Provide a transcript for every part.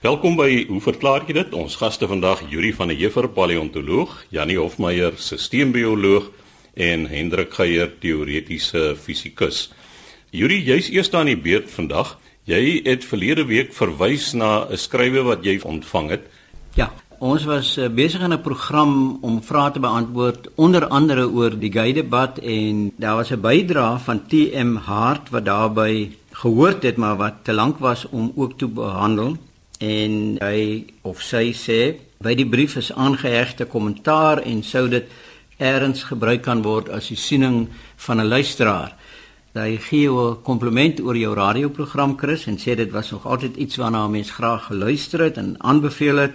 Welkom by Hoe verklaar jy dit? Ons gaste vandag Yuri van der Heever, paleontoloog, Janie Hofmeyer, sisteembioloog en Hendrik Geier, teoretiese fisikus. Yuri, jy's eers aan die beurt vandag. Jy het verlede week verwys na 'n skrywe wat jy ontvang het. Ja, ons was uh, besig in 'n program om vrae te beantwoord, onder andere oor die gay-debat en daar was 'n bydrae van TM Hart wat daarbey gehoord het maar wat te lank was om ook te behandel en hy of sy sê by die brief is aangehegte kommentaar en sou dit eers gebruik kan word as die siening van 'n luisteraar. Hy gee 'n kompliment oor jou radioprogram Chris en sê dit was nog altyd iets waarna mense graag geluister het en aanbeveel het.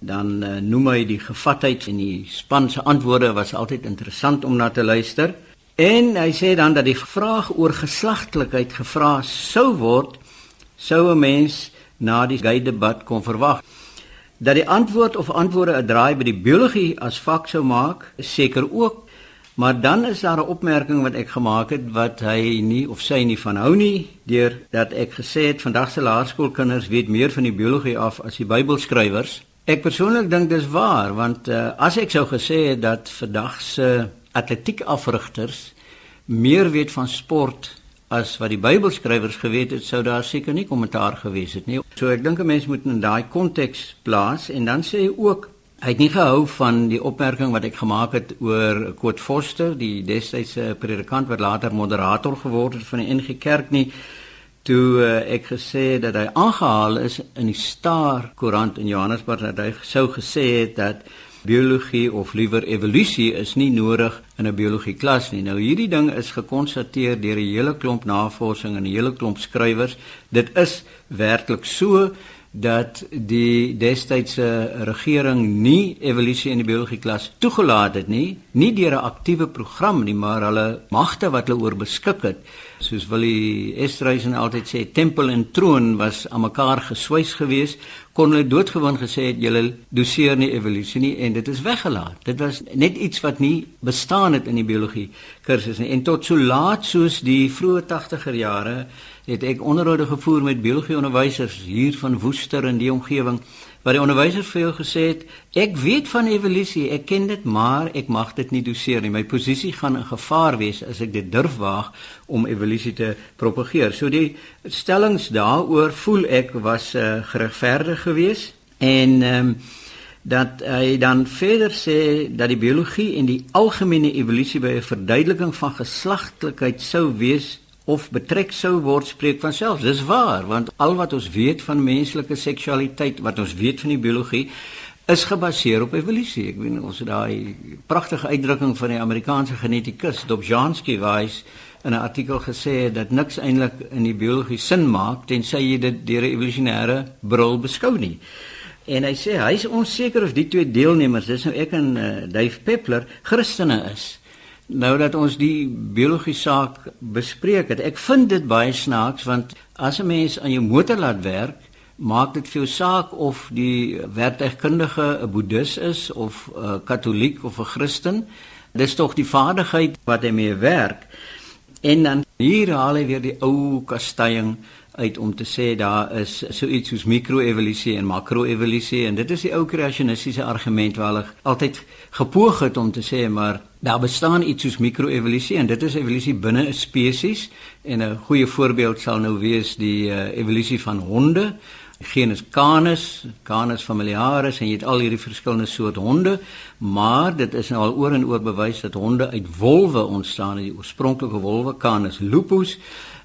Dan uh, noem hy die gevatheid en die span se antwoorde was altyd interessant om na te luister. En hy sê dan dat die vraag oor geslagtelikheid gevra sou word sou 'n mens na die gay debat kon verwag. Dat die antwoord of antwoorde 'n draai by die biologie as vak sou maak, is seker ook, maar dan is daar 'n opmerking wat ek gemaak het wat hy nie of sy nie van hou nie, deur dat ek gesê het vandag se laerskoolkinders weet meer van die biologie af as die Bybelskrywers. Ek persoonlik dink dis waar, want uh, as ek sou gesê het dat vandag se atletiekafrigters meer weet van sport as wat die Bybelskrywers geweet het, sou daar seker nie kommentaar gewees het nie. So ek dink 'n mens moet in daai konteks plaas en dan sê hy ook hy het nie gehou van die opmerking wat ek gemaak het oor Koot Foster, die destydse predikant wat later moderator geword het van die NG Kerk nie toe uh, ek gesê dat hy aangehaal is in die Star koerant in Johannesburg dat hy sou gesê het dat biologie of liewer evolusie is nie nodig in 'n biologie klas nie. Nou hierdie ding is gekonstateer deur 'n hele klomp navorsing en 'n hele klomp skrywers. Dit is werklik so dat die destydse regering nie evolusie in die biologie klas toegelaat het nie, nie deur 'n aktiewe program nie, maar hulle magte wat hulle oor beskik het soos Willie Estreisen altyd sê tempel en troon was aan mekaar geswys gewees. Kon hulle doodgewoon gesê het julle doseer nie evolusie nie en dit is weggelaat. Dit was net iets wat nie bestaan het in die biologie kursus nie. En tot so laat soos die vroeë 80er jare het ek onderhoude gevoer met biologie onderwysers hier van Woester in die omgewing waar die onderwyser veel gesê het ek weet van evolusie ek ken dit maar ek mag dit nie doseer nie. My posisie gaan in gevaar wees as ek dit durf waag om evolusie te propageer. So die stellings daaroor voel ek was uh, geregverdig geweest en um, dat hy dan verder sê dat die biologie en die algemene evolusie by 'n verduideliking van geslagtelikheid sou wees of betrek sou word spreek van self. Dis waar, want al wat ons weet van menslike seksualiteit, wat ons weet van die biologie, is gebaseer op evolusie. Ek weet ons het daai pragtige uitdrukking van die Amerikaanse genetikus Dobzhansky wys in 'n artikel gesê dat niks eintlik in die biologie sin maak tensy jy dit deur 'n evolusionêre bril beskou nie. En hy sê hy is onseker of die twee deelnemers, dis nou ek en uh, Dave Peppler, Christene is. Nou dat ons die biologie saak bespreek het, ek vind dit baie snaaks want as 'n mens aan jou motor laat werk, maak dit vir jou saak of die werktuigkundige 'n boeddhis is of 'n katoliek of 'n Christen. Dis tog die vaardigheid wat hy mee werk. En dan hier haal hy weer die ou kastelling uit om te sê daar is so iets soos mikroevolusie en makroevolusie en dit is die ou kreasionistiese argument waar hulle altyd gepoog het om te sê maar daar bestaan iets soos mikroevolusie en dit is evolusie binne 'n spesies en 'n goeie voorbeeld sal nou wees die uh, evolusie van honde genus Canis, Canis familiaris en jy het al hierdie verskillende soorte honde, maar dit is nou al oor en oor bewys dat honde uit wolwe ontstaan, die oorspronklike wolwe Canis lupus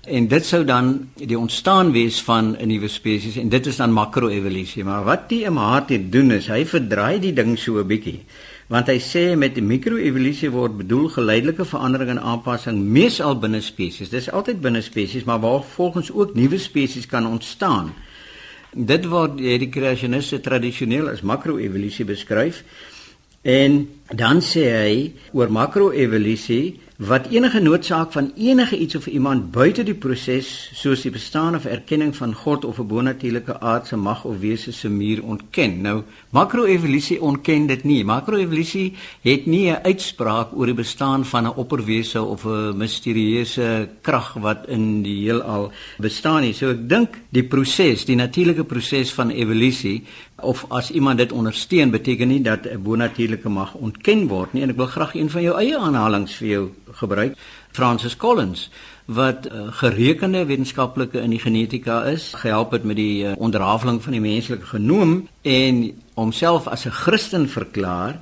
En dit sou dan die ontstaan wees van 'n nuwe spesies en dit is dan makroevolusie. Maar wat die MHT doen is hy verdraai die ding so 'n bietjie. Want hy sê met mikroevolusie word bedoel geleidelike verandering en aanpassing meesal binne spesies. Dis altyd binne spesies, maar waar volgens ook nuwe spesies kan ontstaan. Dit word deur die kreasioniste tradisioneel as makroevolusie beskryf. En Dan sê hy oor makro-evolusie wat enige noodsaak van enige iets of iemand buite die proses soos die bestaan of erkenning van God of 'n bonatuurlike aardse mag of wese se muur ontken. Nou, makroevolusie ontken dit nie. Makroevolusie het nie 'n uitspraak oor die bestaan van 'n opperwese of 'n misterieuse krag wat in die heelal bestaan nie. So ek dink die proses, die natuurlike proses van evolusie of as iemand dit ondersteun beteken nie dat 'n bonatuurlike mag ontken word nie en ek wil graag een van jou eie aanhalings vir jou gebruik. Francis Collins wat uh, gerekende wetenskaplike in die genetika is gehelp het met die uh, onderhaveling van die menslike genoom en homself as 'n Christen verklaar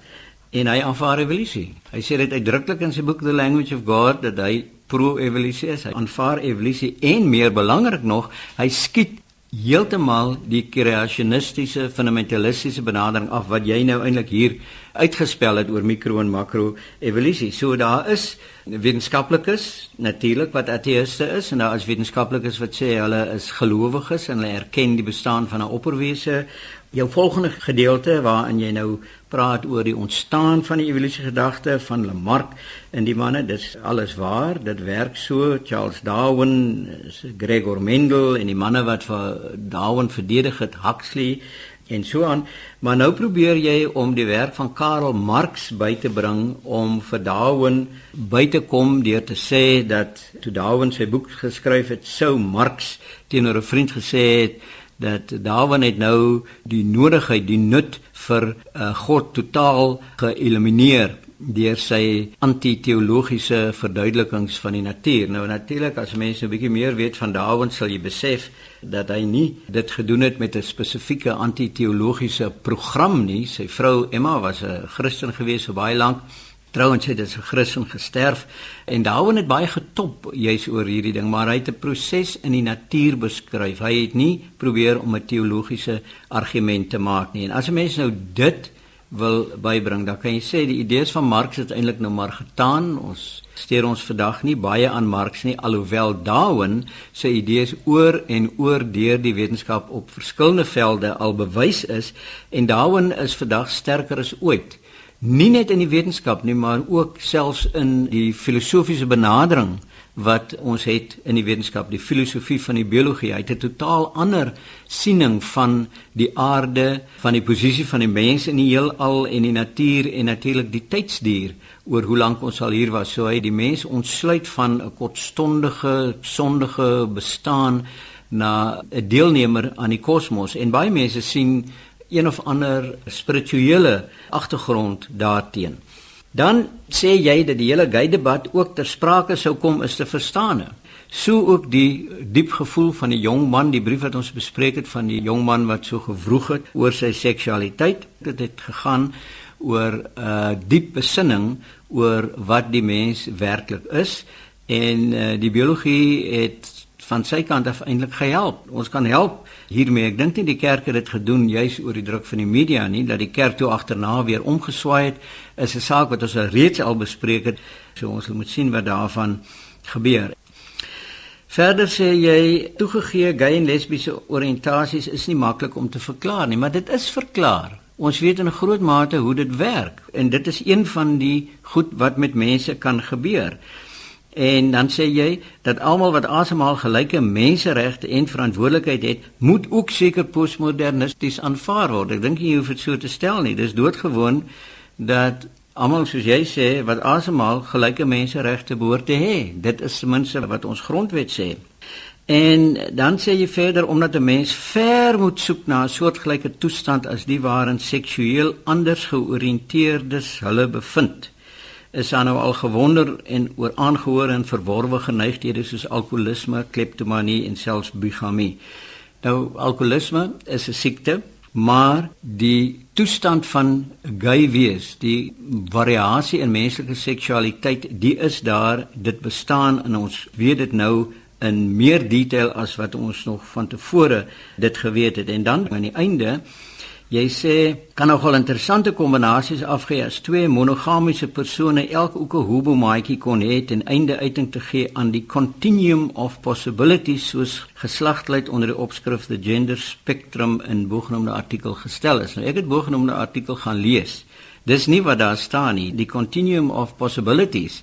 en hy aanvaar evolusie hy sê dit uitdruklik in sy boek The Language of God dat hy pro-evolusie is. Hy aanvaar evolusie en meer belangrik nog hy skiet heeltemal die kreasionistiese fundamentalistiese benadering af wat jy nou eintlik hier uitgespel het oor mikro en makro evolusie. So daar is wetenskaplikes natuurlik wat ateïste is. En daar is wetenskaplikes wat sê hulle is gelowiges en hulle erken die bestaan van 'n opperwese. Jou volgende gedeelte waarin jy nou praat oor die ontstaan van die evolusie gedagte van Lamarck en die manne dis alles waar. Dit werk so. Charles Darwin Gregor Mendel en die manne wat vir Darwin verdedig het Huxley en so aan maar nou probeer jy om die werk van Karl Marx by te bring om vir Darwin by te kom deur te sê dat toe Darwin sy boek geskryf het sou Marx teenoor 'n vriend gesê het dat Darwin het nou die nodigheid, die nut vir uh, God totaal geëlimineer deur sy antiteologiese verduidelikings van die natuur. Nou natuurlik as mense 'n bietjie meer weet van Darwin sal jy besef dat hy nie dit gedoen het met 'n spesifieke antiteologiese program nie. Sy vrou Emma was 'n Christen gewees vir baie lank Trouwens het dit se Christen gesterf en Darwin het baie getop juis oor hierdie ding, maar hy het 'n proses in die natuur beskryf. Hy het nie probeer om 'n teologiese argument te maak nie. En as 'n mens nou dit wil bybring, dan kan jy sê die idees van Marx het eintlik nou maar getaan. Ons steur ons vandag nie baie aan Marx nie, alhoewel Darwin sy idees oor en oor deur die wetenskap op verskillende velde al bewys is. En Darwin is vandag sterker as ooit. Nie net in die wetenskap nie, maar ook selfs in die filosofiese benadering wat ons het in die wetenskap, die filosofie van die biologie. Hy het 'n totaal ander siening van die aarde, van die posisie van die mens in die heelal en die natuur en natuurlik die tydsduur oor hoe lank ons al hier was. So hy die mens ontsluit van 'n kortstondige, sondige bestaan na 'n deelnemer aan die kosmos. En baie mense sien een of ander spirituele agtergrond daarteen. Dan sê jy dat die hele gay debat ook ter sprake sou kom is te verstaan. So ook die diep gevoel van die jong man, die brief wat ons bespreek het van die jong man wat so gevroeg het oor sy seksualiteit. Dit het gegaan oor 'n uh, diep besinning oor wat die mens werklik is en uh, die biologie het van sy kant af eintlik gehelp. Ons kan help hiermee. Ek dink nie die kerk het dit gedoen juis oor die druk van die media nie, dat die kerk toe agterna weer omgeswaai het. Is 'n saak wat ons al reeds al bespreek het. So ons moet sien wat daarvan gebeur. Verder sê jy toegegee gay en lesbiese oriëntasies is nie maklik om te verklaar nie, maar dit is verklaar. Ons weet in groot mate hoe dit werk en dit is een van die goed wat met mense kan gebeur. En dan sê jy dat almal wat asemhaal gelyke menseregte en verantwoordelikheid het, moet ook seker postmodernisties aanvaar word. Ek dink jy hoef dit so te stel nie. Dis doodgewoon dat almal soos jy sê wat asemhaal gelyke menseregte behoort te hê. Dit is ten minste wat ons grondwet sê. En dan sê jy verder omdat 'n mens ver moet soek na 'n soortgelyke toestand as die waarin seksueel anders georiënteerdes hulle bevind is daar nou al gewonder en oor aangehoor en verworwe geneigthede soos alkoholisme, kleptomanie en selfs bigamie. Nou alkoholisme is 'n siekte, maar die toestand van gay wees, die variasie in menslike seksualiteit, die is daar, dit bestaan en ons weet dit nou in meer detail as wat ons nog van tevore dit geweet het. En dan aan die einde Jy sê kan nogal interessante kombinasies afgee as twee monogamiese persone elk ook 'n hobomaatjie kon hê en einde uiting te gee aan die continuum of possibilities soos geslagtheid onder die opskrif the gender spectrum in bogenoemde artikel gestel is. Nou ek het bogenoemde artikel gaan lees Dis nie wat daar staan nie. Die continuum of possibilities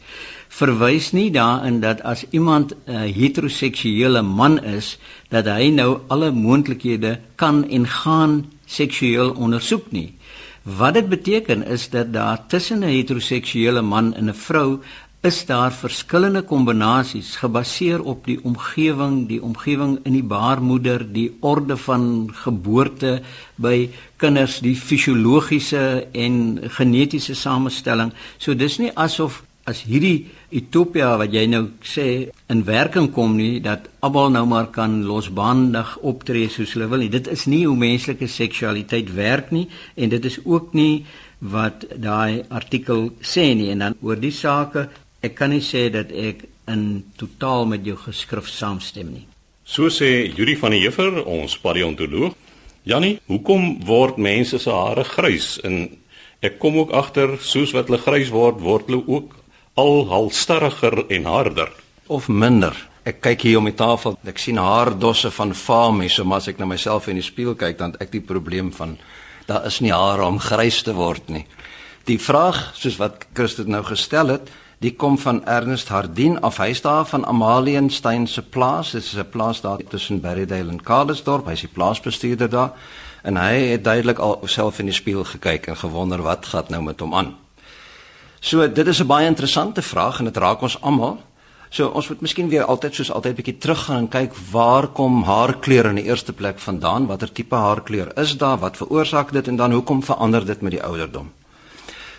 verwys nie daarin dat as iemand 'n heteroseksuele man is, dat hy nou alle moontlikhede kan en gaan seksueel ondersoek nie. Wat dit beteken is dat daar tussen 'n heteroseksuele man en 'n vrou is daar verskillende kombinasies gebaseer op die omgewing, die omgewing in die baarmoeder, die orde van geboorte by kinders, die fisiologiese en genetiese samestelling. So dis nie asof as hierdie utopia wat jy nou sê in werking kom nie dat almal nou maar kan losbandig optree soos hulle wil nie. Dit is nie hoe menslike seksualiteit werk nie en dit is ook nie wat daai artikel sê nie en dan oor die sake Ek kan nie sê dat ek in totaal met jou geskrif saamstem nie. So sê Yuri van der Heever, ons paleontoloog. Jannie, hoekom word mense se hare grys? En ek kom ook agter soos wat hulle grys word, word hulle ook al halstarriger en harder of minder. Ek kyk hier om die tafel, ek sien haardosse van famies, so maar as ek na myself in die spieël kyk, dan ek die probleem van daar is nie hare om grys te word nie. Die vraag, soos wat Christus nou gestel het, Die kom van Ernest Hardin af. Hy staan van Amalienstein se plaas. Dit is 'n plaas daar tussen Berrydale en Carlsdorp. Hy is die plaasbestuurder daar en hy het duidelik al self in die spieël gekyk en gewonder wat gaan nou met hom aan. So dit is 'n baie interessante vraag en dit raak ons almal. So ons moet miskien weer altyd soos altyd bietjie teruggaan en kyk waar kom haarkleur in die eerste plek vandaan? Watter tipe haarkleur is daar? Wat veroorsaak dit en dan hoekom verander dit met die ouderdom?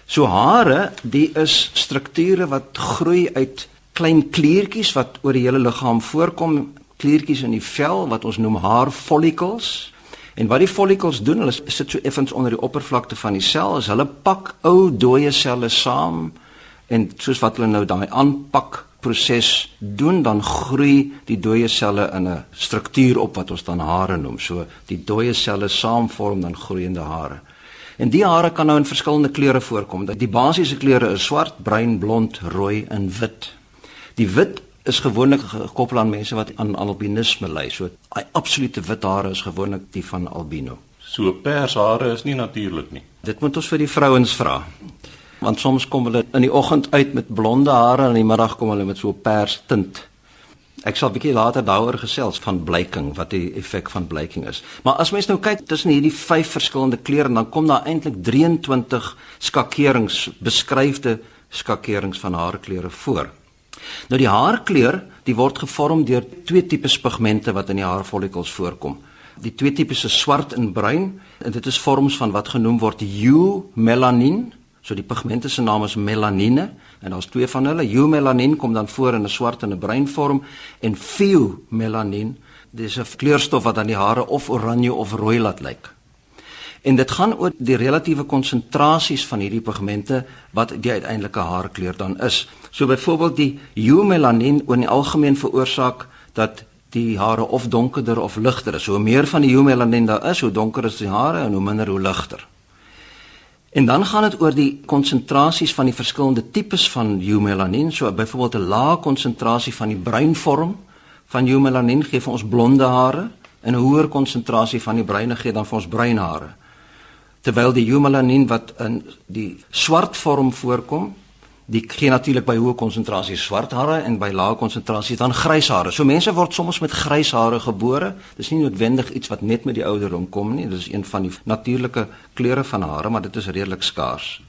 So hare, die is strukture wat groei uit klein kliertjies wat oor die hele liggaam voorkom, kliertjies in die vel wat ons noem haarfollikels. En wat die follikels doen, hulle sit so effens onder die oppervlakte van die sel, is hulle pak ou dooie selle saam en soos wat hulle nou daai aanpak proses doen dan groei die dooie selle in 'n struktuur op wat ons dan hare noem. So die dooie selle saamvorm dan groeiende hare. En die hare kan nou in verskillende kleure voorkom. Die basiese kleure is swart, bruin, blond, rooi en wit. Die wit is gewoonlik gekoppel aan mense wat aan albinisme ly. So daai absolute wit hare is gewoonlik die van albino. So pers hare is nie natuurlik nie. Dit moet ons vir die vrouens vra. Want soms kom hulle in die oggend uit met blonde hare en in die middag kom hulle met so pers tint. Ek sal 'n bietjie later daaroor gesels van blyking, wat die effek van blyking is. Maar as mens nou kyk tussen hierdie vyf verskillende kleure, dan kom daar eintlik 23 skakerings, beskryfde skakerings van haarkleure voor. Nou die haarkleur, die word gevorm deur twee tipes pigmente wat in die haarfollikels voorkom. Die twee tipes is swart en bruin en dit is vorms van wat genoem word eumelanin. So die pigmente se naam is melanine En daar's twee van hulle. Eumelanin kom dan voor in 'n swart en 'n bruin vorm en pheomelanin, dis 'n kleurstof wat aan die hare of oranje of rooi laat lyk. En dit gaan oor die relatiewe konsentrasies van hierdie pigmente wat die uiteindelike haarkleur dan is. So byvoorbeeld die eumelanin oor die algemeen veroorsaak dat die hare of donkerder of ligter is. Hoe meer van die eumelanin daar is, hoe donker is die hare en hoe minder hoe ligter. En dan gaan dit oor die konsentrasies van die verskillende tipes van eumelanin. So byvoorbeeld 'n lae konsentrasie van die bruin vorm van eumelanin gee vir ons blonde hare en 'n hoër konsentrasie van die bruine gee dan vir ons bruin hare. Terwyl die eumelanin wat in die swart vorm voorkom, die gee natuurlik by hoë konsentrasies swart hare en by lae konsentrasies dan grys hare. So mense word soms met grys hare gebore. Dis nie noodwendig iets wat net met die ouderdom kom nie. Dit is een van die natuurlike kleure van hare, maar dit is redelik skaars.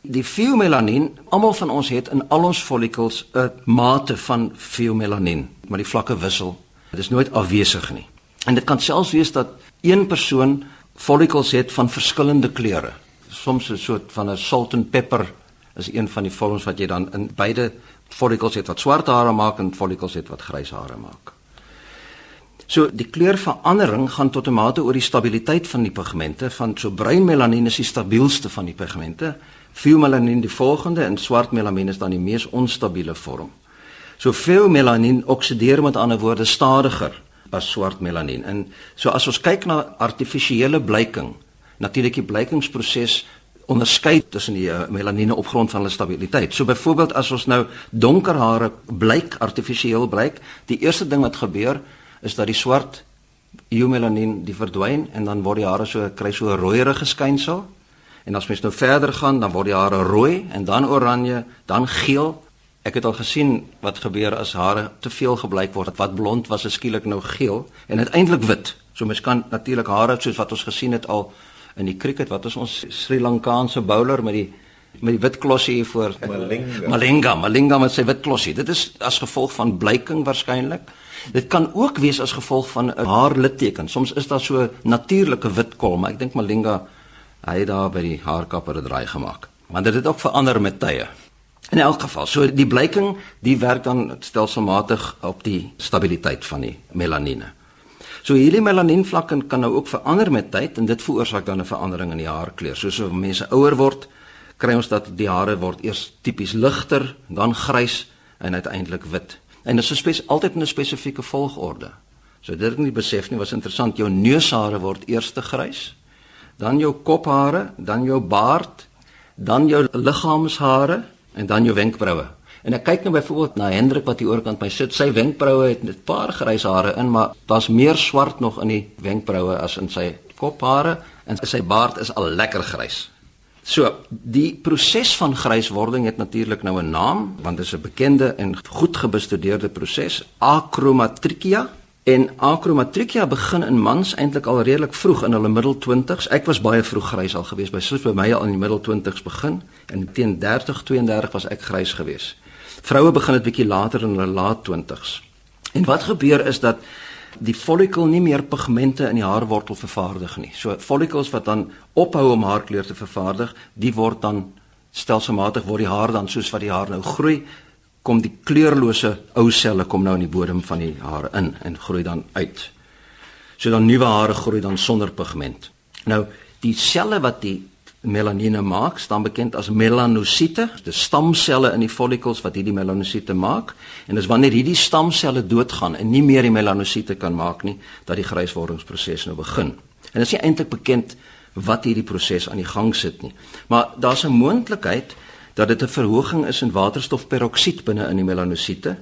Die pheomelanin, almal van ons het in al ons follikels 'n mate van pheomelanin, maar die vlakke wissel. Dit is nooit afwesig nie. En dit kan selfs wees dat een persoon follikels het van verskillende kleure. Soms 'n soort van 'n salt and pepper is een van die vorms wat jy dan in beide follikels het wat swart hare maak en follikels het wat grys hare maak. So die kleurverandering gaan tot 'n mate oor die stabiliteit van die pigmente van so bruin melanien is die stabielste van die pigmente, pheomelanin die volgende en swart melanien is dan die mees onstabiele vorm. So pheomelanin oksideer met ander woorde stadiger as swart melanien. En so as ons kyk na artifisiële blyking, natuurlik die blykingsproses onderskei tussen die uh, melanine op grond van hulle stabiliteit. So byvoorbeeld as ons nou donker hare blyk artifisieel blyk, die eerste ding wat gebeur is dat die swart eumelanin die verdwyn en dan word die hare so kry so 'n rooierige skynsel En as mens nou verder gaan, dan word die hare rooi en dan oranje, dan geel. Ek het al gesien wat gebeur as hare te veel gebruik word. Wat blond was, is skielik nou geel en uiteindelik wit. So mens kan natuurlik hare soos wat ons gesien het al in die cricket, wat is ons Sri Lankaanse bowler met die met die wit klossie hier voor Malinga. Malinga, Malinga met sy wit klossie. Dit is as gevolg van blyking waarskynlik. Dit kan ook wees as gevolg van 'n haarlitteken. Soms is daar so natuurlike wit kol, maar ek dink Malinga hy het daar by die haarkapper 'n draai gemaak. Want dit het ook verander met tye. In elk geval, so die blyking, die werk dan stelselmatig op die stabiliteit van die melanine. So hierdie melanienvlakke kan nou ook verander met tyd en dit veroorsaak dan 'n verandering in die haarkleur. Soos as mense ouer word, kry ons dat die hare word eers tipies ligter, dan grys en uiteindelik wit. En dit is spes altyd in 'n spesifieke volgorde. So dit het nie besef nie, was interessant. Jou neushare word eers te grys, dan jou kophare, dan jou baard, dan jou liggaamshare en dan jou wenkbroue. En ek kyk nou byvoorbeeld na Hendrik wat hier oorkant my sit. Sy wenkbroue het 'n paar grys hare in, maar daar's meer swart nog in die wenkbroue as in sy kophare en sy baard is al lekker grys. So, die proses van gryswording het natuurlik nou 'n naam, want dit is 'n bekende en goed gebestudeerde proses, achromatrichia. En achromatrichia begin in mans eintlik al redelik vroeg in hulle middel 20s. Ek was baie vroeg grys al gewees, by sis by my al in die middel 20s begin en teen 30, 32 was ek grys gewees. Vroue begin dit bietjie later in hulle laat 20s. En wat gebeur is dat die follikel nie meer pigmente in die haarwortel vervaardig nie. So follicles wat dan ophou om haarkleur te vervaardig, die word dan stelselmatig word die haar dan soos wat die haar nou groei, kom die kleurlose ou selle kom nou in die bodem van die hare in en groei dan uit. So dan nuwe hare groei dan sonder pigment. Nou die selle wat die melanine maak, staan bekend as melanosiete, die stamselle in die follicles wat hierdie melanosiete maak. En dis wanneer hierdie stamselle doodgaan en nie meer die melanosiete kan maak nie, dat die gryswordingsproses nou begin. En dit is nie eintlik bekend wat hierdie proses aan die gang sit nie. Maar daar's 'n moontlikheid dat dit 'n verhoging is in waterstofperoksied binne in die melanosiete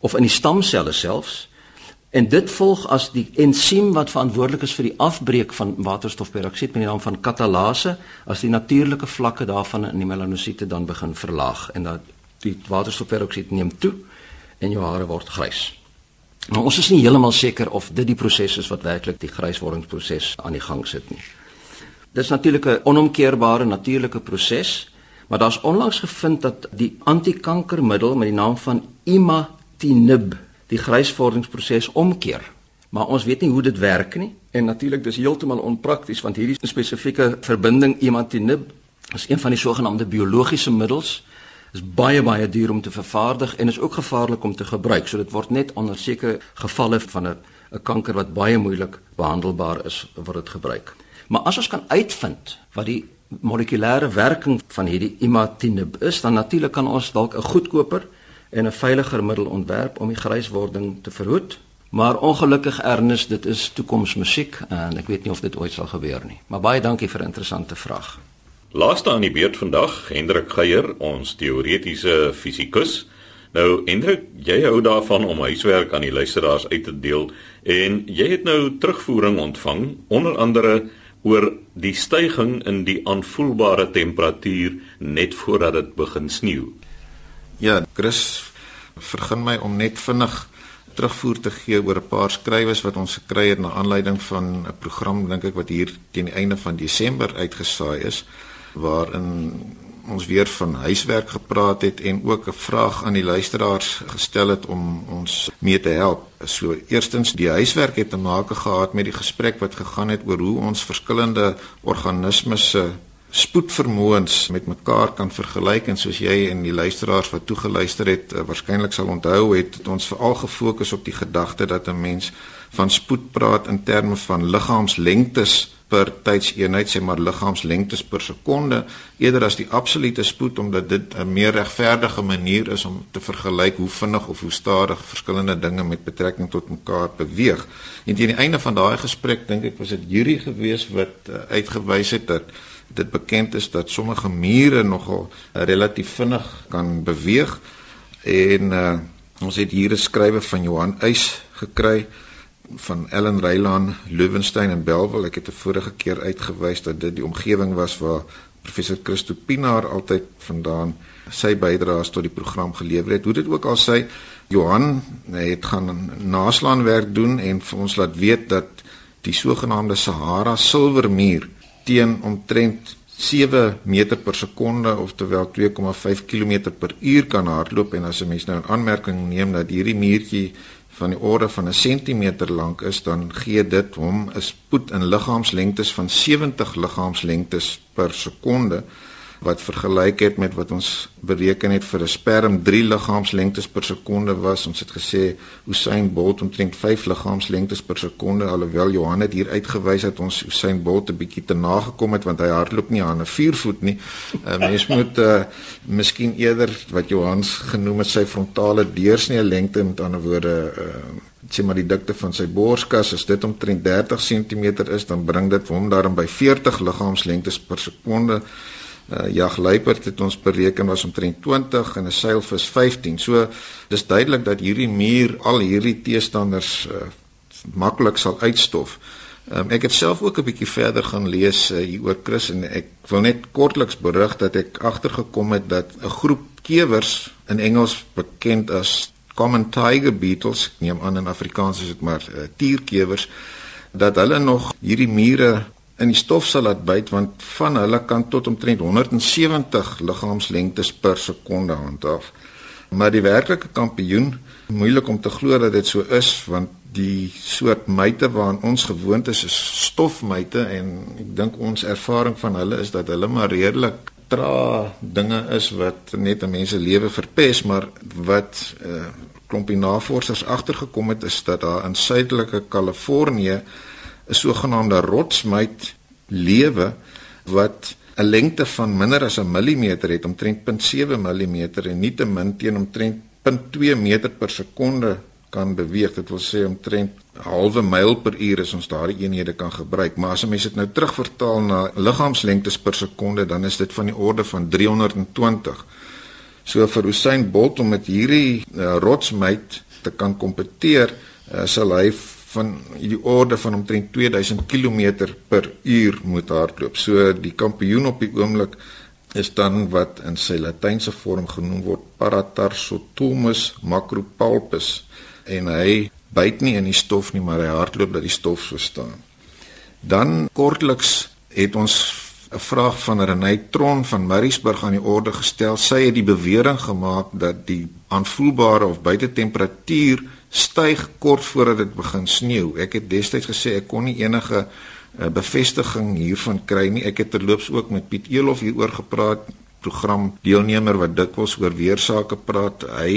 of in die stamselle selfs En dit volg as die ensiem wat verantwoordelik is vir die afbreek van waterstofperoksied met die naam van katalase as die natuurlike vlakke daarvan in die melanosiete dan begin verlaag en dat die waterstofperoksied neem toe en jou hare word grys. Maar ons is nie heeltemal seker of dit die proses is wat werklik die gryswordingsproses aan die gang sit nie. Dit is natuurlik 'n onomkeerbare natuurlike proses, maar daar's onlangs gevind dat die antikankermiddel met die naam van imatinib die grysvordingsproses omkeer. Maar ons weet nie hoe dit werk nie en natuurlik dis heeltemal onprakties want hierdie spesifieke verbinding imatinib is een van die sogenaamde biologiese middels is baie baie duur om te vervaardig en is ook gevaarlik om te gebruik. So dit word net onder sekere gevalle van 'n 'n kanker wat baie moeilik behandelbaar is word dit gebruik. Maar as ons kan uitvind wat die molekulêre werking van hierdie imatinib is, dan natuurlik kan ons dalk 'n goedkoper en 'n veiliger middel ontwerp om die gryswording te verhoed. Maar ongelukkig erns dit is toekomsmusiek en ek weet nie of dit ooit sal gebeur nie. Maar baie dankie vir 'n interessante vraag. Laaste aan die beurt vandag, Hendrik Geier, ons teoretiese fisikus. Nou Hendrik, jy hou daarvan om huiswerk aan die luisteraars uit te deel en jy het nou terugvoering ontvang onder andere oor die stygings in die aanvoelbare temperatuur net voordat dit begin sneeu. Ja, Chris, vergun my om net vinnig terugvoer te gee oor 'n paar skrywes wat ons gekry het na aanleiding van 'n program dink ek wat hier teen die einde van Desember uitgesaai is waarin ons weer van huiswerk gepraat het en ook 'n vraag aan die luisteraars gestel het om ons mee te help. So eerstens die huiswerk het te maak gehad met die gesprek wat gegaan het oor hoe ons verskillende organismes se spoedvermoëns met mekaar kan vergelyk en soos jy en die luisteraars wat toegeluister het uh, waarskynlik sal onthou het, het ons veral gefokus op die gedagte dat 'n mens van spoed praat in terme van liggaamslengtes per tydseenheid sê maar liggaamslengtes per sekonde eerder as die absolute spoed omdat dit 'n meer regverdige manier is om te vergelyk hoe vinnig of hoe stadig verskillende dinge met betrekking tot mekaar beweeg. En teen die einde van daai gesprek dink ek was dit Yuri gewees wat uh, uitgewys het dat dit bekend is dat sommige mure nogal uh, relatief vinnig kan beweeg en uh, ons het hier 'n skrywe van Johan Uys gekry van Ellen Reilan, Löwenstein en Belwel. Ek het 'n vorige keer uitgewys dat dit die omgewing was waar professor Christo Pinaar altyd vandaan sy bydraes tot die program gelewer het. Hoe dit ook al sê, Johan het gaan naslaanwerk doen en vir ons laat weet dat die sogenaamde Sahara silwermuur teen omtrent 7 meter per sekonde of terwyl 2,5 km per uur kan hardloop en as 'n mens nou 'n aanmerking neem dat hierdie muurtjie van die orde van 'n sentimeter lank is, dan gee dit hom 'n spoed in liggaamslengtes van 70 liggaamslengtes per sekonde wat vergelyk het met wat ons bereken het vir 'n sperm 3 liggaamslengtes per sekonde was. Ons het gesê Usain Bolt omtrent 5 liggaamslengtes per sekonde alhoewel Johan het hier uitgewys dat ons Usain Bolt 'n bietjie te nagekom het want hy hardloop nie aan 'n 4 voet nie. 'n uh, Mens moet uh, miskien eerder wat Johan genoem het sy frontale deursnee lengte met ander woorde uh, sê maar die dikte van sy borskas as dit omtrent 30 cm is dan bring dit hom daarin by 40 liggaamslengtes per sekonde uh, jagluiperd het ons bereken was omtrent 20 en 'n seilvis 15. So dis duidelik dat hierdie muur al hierdie teestanders uh, maklik sal uitstof. Um, ek het self ook 'n bietjie verder gaan lees uh, hier oor Chris en ek wil net kortliks berig dat ek agtergekom het dat 'n groep kewers in Engels bekend as common tiger beetles, neem aan in Afrikaans is dit maar uh, tierkewers dat hulle nog hierdie mure in die stof sal laat byt want van hulle kan tot omtrent 170 liggaamslengtes per sekonde handhaaf. Maar die werklike kampioen, moeilik om te glo dat dit so is want die soort myte waaraan ons gewoond is is stofmyte en ek dink ons ervaring van hulle is dat hulle maar redelik tra dinge is wat net 'n mens se lewe verpes maar wat 'n uh, klompie navorsers agtergekom het is dat daar in suidelike Kalifornië 'n sogenaamde rotsmyt lewe wat 'n lengte van minder as 'n millimeter het, omtrent 0.7 mm en nietemin teen omtrent 0.2 meter per sekonde kan beweeg. Dit wil sê omtrent halwe myl per uur as ons daardie eenhede kan gebruik. Maar as 'n mens dit nou terugvertaal na liggaamslengtes per sekonde, dan is dit van die orde van 320. So vir Usain Bolt om met hierdie uh, rotsmyt te kan kompeteer, uh, sal hy van die orde van omtrent 2000 km per uur moet hardloop. So die kampioen op die oomblik is dan wat in sy latynse vorm genoem word Paratarsotomus macropalpus en hy byt nie in die stof nie, maar hy hardloop dat die stof so staan. Dan kortliks het ons 'n vraag van Renay Tron van Mariesburg aan die orde gestel. Sy het die bewering gemaak dat die aanvoelbare of buitetemperatuur styg kort voordat dit begin sneeu. Ek het destyds gesê ek kon nie enige uh, bevestiging hiervan kry nie. Ek het terloops ook met Piet Elof hieroor gepraat, program deelnemer wat dikwels oor weersake praat. Hy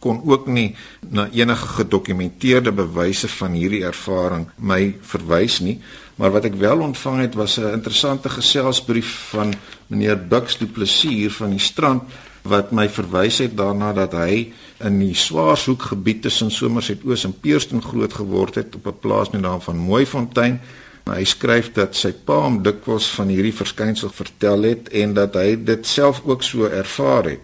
kon ook nie na enige gedokumenteerde bewyse van hierdie ervaring my verwys nie. Maar wat ek wel ontvang het was 'n interessante geselsbrief van meneer Bux Du Plessis hier van die strand wat my verwys het daarna dat hy in die Swaarhoek gebied tussen Somerset Oos en Peerston groot geword het op 'n plaas met naam van Mooifontein. Hy skryf dat sy pa hom dikwels van hierdie verskynsel vertel het en dat hy dit self ook so ervaar het.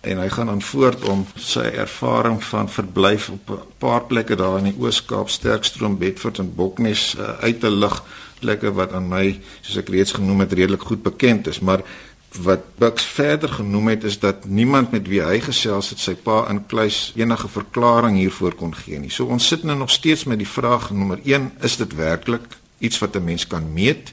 En hy gaan aan voort om sy ervaring van verblyf op 'n paar plekke daar in die Oos-Kaap, Sterkstroom, Bedford en Boknes uh, uit te lig, plekke wat aan my, soos ek reeds genoem het, redelik goed bekend is, maar wat Bux verder genoem het is dat niemand met wie hy gesels het sy pa in kluis enige verklaring hiervoor kon gee nie. So ons sit nou nog steeds met die vraag nommer 1, is dit werklik iets wat 'n mens kan meet?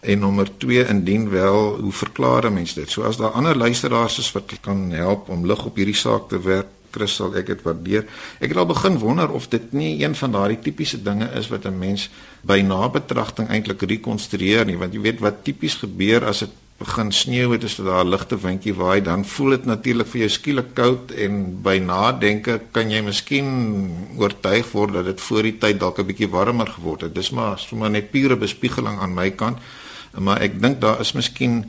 En nommer 2, indien wel, hoe verklaar 'n mens dit? So as daar ander luisteraars is wat kan help om lig op hierdie saak te werp, Chris sal ek dit waardeer. Ek het al begin wonder of dit nie een van daardie tipiese dinge is wat 'n mens by nabetragting eintlik rekonstrueer nie, want jy weet wat tipies gebeur as dit begin sneeu het is daar 'n ligte windjie waai dan voel dit natuurlik vir jou skielik koud en by nadenke kan jy miskien oortuig word dat dit voor die tyd dalk 'n bietjie warmer geword het. Dis maar sommer net pure bespiegeling aan my kant maar ek dink daar is miskien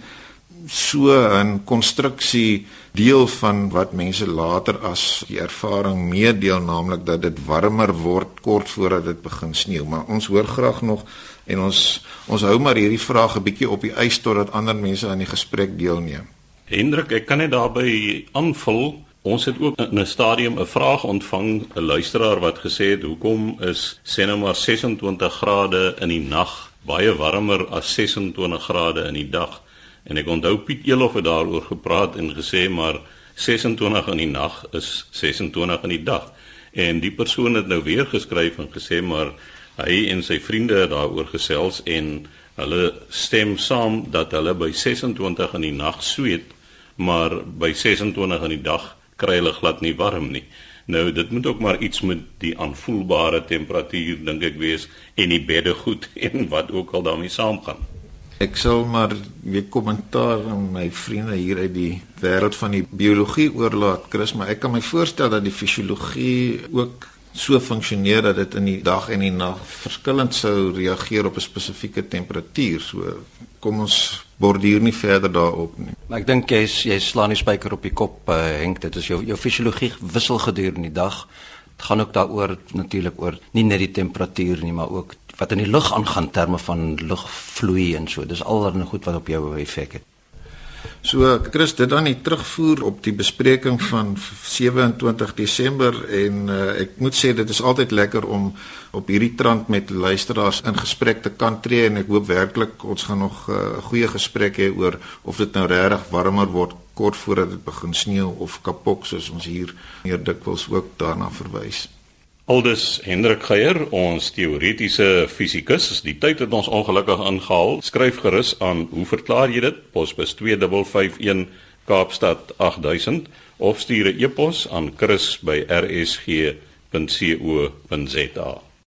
so 'n konstruksie deel van wat mense later as die ervaring meedeel naamlik dat dit warmer word kort voordat dit begin sneeu maar ons hoor graag nog en ons ons hou maar hierdie vraag 'n bietjie op die ys totdat ander mense aan die gesprek deelneem. Hendrik, ek kan net daarbey aanvul. Ons het ook in 'n stadium 'n vraag ontvang, 'n luisteraar wat gesê het, "Hoekom is sê nou maar 26 grade in die nag baie warmer as 26 grade in die dag?" En ek onthou Piet Elof het daaroor gepraat en gesê maar 26 in die nag is 26 in die dag. En die persoon het nou weer geskryf en gesê maar hy en sy vriende het daaroor gesels en hulle stem saam dat hulle by 26 in die nag sweet, maar by 26 in die dag kry hulle glad nie warm nie. Nou dit moet ook maar iets met die aanvoelbare temperatuur dink ek wees en die bedde goed en wat ook al daarmee saamgaan. Ek sal maar weer kommentaar aan my vriende hier uit die wêreld van die biologie oorlaat, Chris, maar ek kan my voorstel dat die fisiologie ook so funksioneer dat dit in die dag en die nag verskillend sou reageer op 'n spesifieke temperatuur. So kom ons borduur nie verder daarop nie. Maar ek dink jy jy slaan die spyker op die kop, uh, Henk, dit is jou jou fisiologie wissel gedurende die dag. Dit gaan ook daaroor natuurlik oor nie net die temperatuur nie, maar ook wat in die lug aangaan terme van lugvloei en so. Dis allerlei goed wat op jou effek het. So Chris, dit dan die terugvoer op die bespreking van 27 Desember en uh, ek moet sê dit is altyd lekker om op hierdie trant met luisteraars in gesprek te kan tree en ek hoop werklik ons gaan nog 'n uh, goeie gesprek hê oor of dit nou regtig warmer word kort voordat dit begin sneeu of kapok soos ons hier meer dikwels ook daarna verwys. Aldus Hendrik Geier, ons teoretiese fisikus, die tyd het ons ongelukkig ingehaal. Skryf gerus aan, hoe verklaar jy dit? Posbus 2551 Kaapstad 8000 of stuur 'n e-pos aan chris@rsg.co.za.